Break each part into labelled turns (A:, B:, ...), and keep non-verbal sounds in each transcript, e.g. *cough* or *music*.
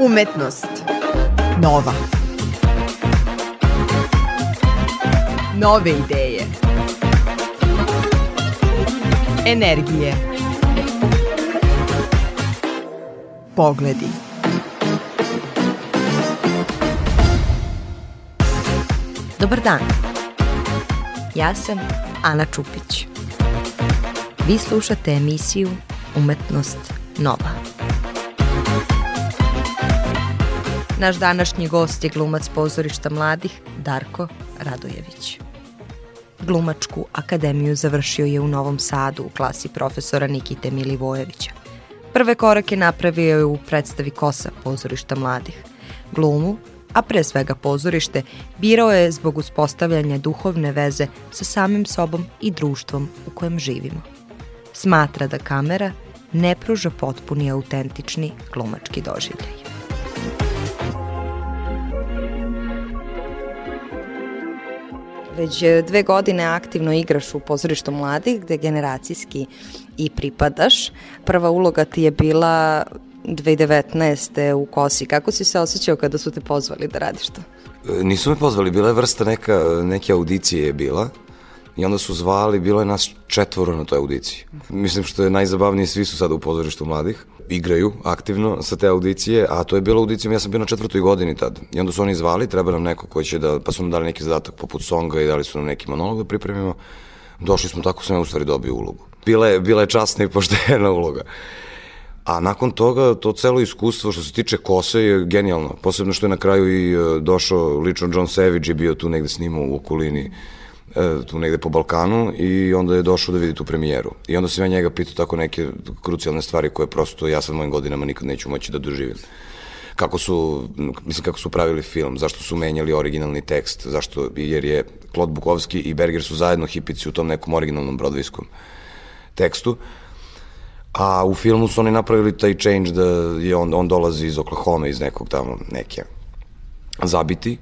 A: Umetnost. Nova. Nove ideje. Energije. Pogledi.
B: Dobar dan. Ja sam Ana Čupić. Vi slušate emisiju Umetnost Nova. Naš današnji gost je glumac pozorišta mladih Darko Radojević. Glumačku akademiju završio je u Novom Sadu u klasi profesora Nikite Milivojevića. Prve korake napravio je u predstavi Kosa pozorišta mladih. Glumu, a pre svega pozorište, birao je zbog uspostavljanja duhovne veze sa samim sobom i društvom u kojem živimo. Smatra da kamera ne pruža potpuni autentični glumački doživljaj. Već dve godine aktivno igraš u pozorištu mladih, gde generacijski i pripadaš. Prva uloga ti je bila 2019. u Kosi. Kako si se osjećao kada su te pozvali da radiš to?
C: E, nisu me pozvali, bila je vrsta neka, neke audicije je bila i onda su zvali, bilo je nas četvoro na toj audiciji. Mislim što je najzabavnije, svi su sada u pozorištu mladih, igraju aktivno sa te audicije, a to je bilo audicijom, ja sam bio na četvrtoj godini tad. I onda su oni zvali, treba nam neko ko će da, pa su nam dali neki zadatak poput songa i dali su nam neki monolog da pripremimo. Došli smo, tako sam ja u stvari dobio ulogu. Bila je, bila je časna i poštena *laughs* uloga. A nakon toga, to celo iskustvo što se tiče kose je genijalno. Posebno što je na kraju i e, došao lično John Savage je bio tu negde snimao u okolini tu negde po Balkanu i onda je došao da vidi tu premijeru. I onda sam ja njega pitao tako neke krucijalne stvari koje prosto ja sad mojim godinama nikad neću moći da doživim. Kako su, mislim kako su pravili film, zašto su menjali originalni tekst, zašto, jer je Klod Bukovski i Berger su zajedno hipici u tom nekom originalnom brodvijskom tekstu. A u filmu su oni napravili taj change da je on, on dolazi iz Oklahoma, iz nekog tamo, neke zabiti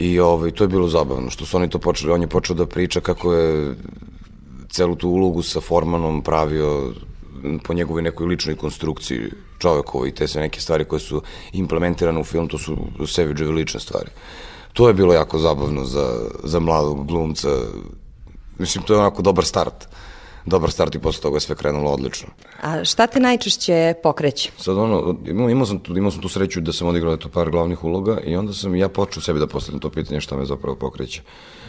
C: I ovaj, to je bilo zabavno, što su oni to počeli, on je počeo da priča kako je celu tu ulogu sa Formanom pravio po njegovoj nekoj ličnoj konstrukciji čovekova i te sve neke stvari koje su implementirane u film, to su Savage-ove lične stvari. To je bilo jako zabavno za, za mladog glumca. Mislim, to je onako dobar start. Uh, dobar start i posle toga je sve krenulo odlično.
B: A šta te najčešće pokreće?
C: Sad ono, imao, imao, sam, tu, imao sam tu sreću da sam odigrao to par glavnih uloga i onda sam ja počeo sebi da postavljam to pitanje šta me zapravo pokreće.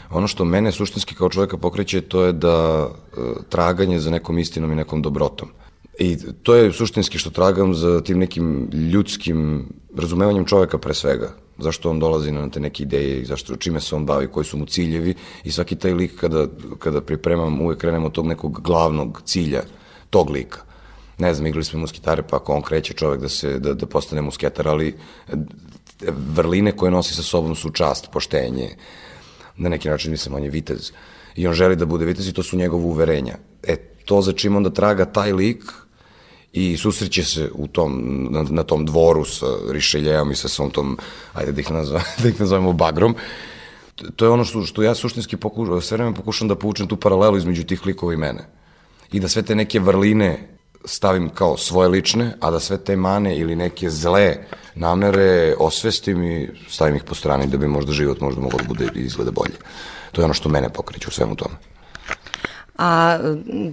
C: Ono što mene suštinski kao čoveka pokreće to je da e, traganje za nekom istinom i nekom dobrotom. I to je suštinski što tragam za tim nekim ljudskim razumevanjem čoveka pre svega zašto on dolazi na te neke ideje i zašto, čime se on bavi, koji su mu ciljevi i svaki taj lik kada, kada pripremam uvek krenemo od tog nekog glavnog cilja tog lika. Ne znam, igrali smo muskitare, pa ako on kreće čovek da, se, da, da postane musketar, ali vrline koje nosi sa sobom su čast, poštenje, na neki način mislim on je vitez i on želi da bude vitez i to su njegove uverenja. E, to za čim onda traga taj lik i susreće se u tom, na, na tom dvoru sa Rišeljejom i sa svom tom, ajde da ih, nazva, *laughs* da ih nazovemo bagrom, to je ono što, što ja suštinski pokušam, sve vreme pokušam da povučem tu paralelu između tih likova i mene. I da sve te neke vrline stavim kao svoje lične, a da sve te mane ili neke zle namere osvestim i stavim ih po strani da bi možda život možda mogao da bude i izgleda bolje. To je ono što mene pokreće u svemu tome.
B: A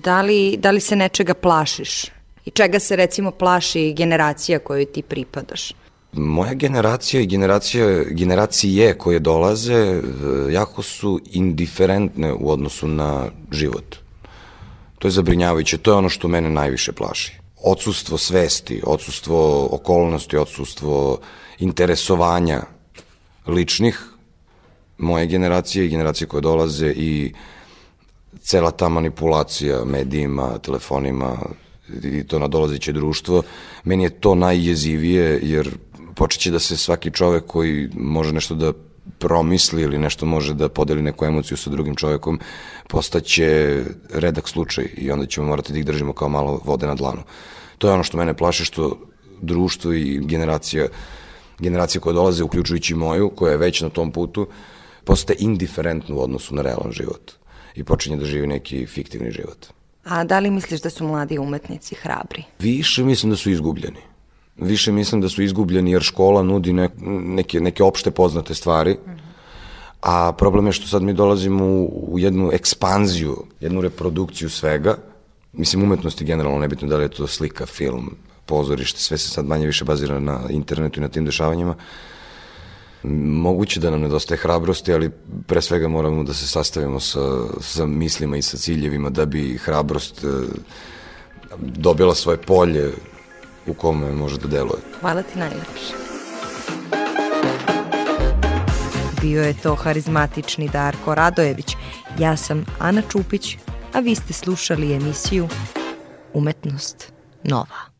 B: da li, da li se nečega plašiš? I čega se recimo plaši generacija kojoj ti pripadaš?
C: Moja generacija i generacija, generacije koje dolaze e, jako su indiferentne u odnosu na život. To je zabrinjavajuće, to je ono što mene najviše plaši. Odsustvo svesti, odsustvo okolnosti, odsustvo interesovanja ličnih, moje generacije i generacije koje dolaze i cela ta manipulacija medijima, telefonima, i to nadolazeće društvo, meni je to najjezivije jer počeće da se svaki čovek koji može nešto da promisli ili nešto može da podeli neku emociju sa drugim čovekom, postaće redak slučaj i onda ćemo morati da ih držimo kao malo vode na dlanu. To je ono što mene plaše, što društvo i generacija, generacija koja dolaze, uključujući moju, koja je već na tom putu, postaje indiferentno u odnosu na realan život i počinje da živi neki fiktivni život.
B: A da li misliš da su mladi umetnici hrabri?
C: Više mislim da su izgubljeni. Više mislim da su izgubljeni jer škola nudi ne, neke, neke opšte poznate stvari, a problem je što sad mi dolazimo u, u jednu ekspanziju, jednu reprodukciju svega, mislim umetnosti generalno, nebitno da li je to slika, film, pozorište, sve se sad manje više bazira na internetu i na tim dešavanjima, Moguće da nam nedostaje hrabrosti, ali pre svega moramo da se sastavimo sa, sa mislima i sa ciljevima da bi hrabrost e, dobila svoje polje u kome može da deluje.
B: Hvala ti najlepše. Bio je to harizmatični Darko Radojević. Ja sam Ana Čupić, a vi ste slušali emisiju Umetnost Nova.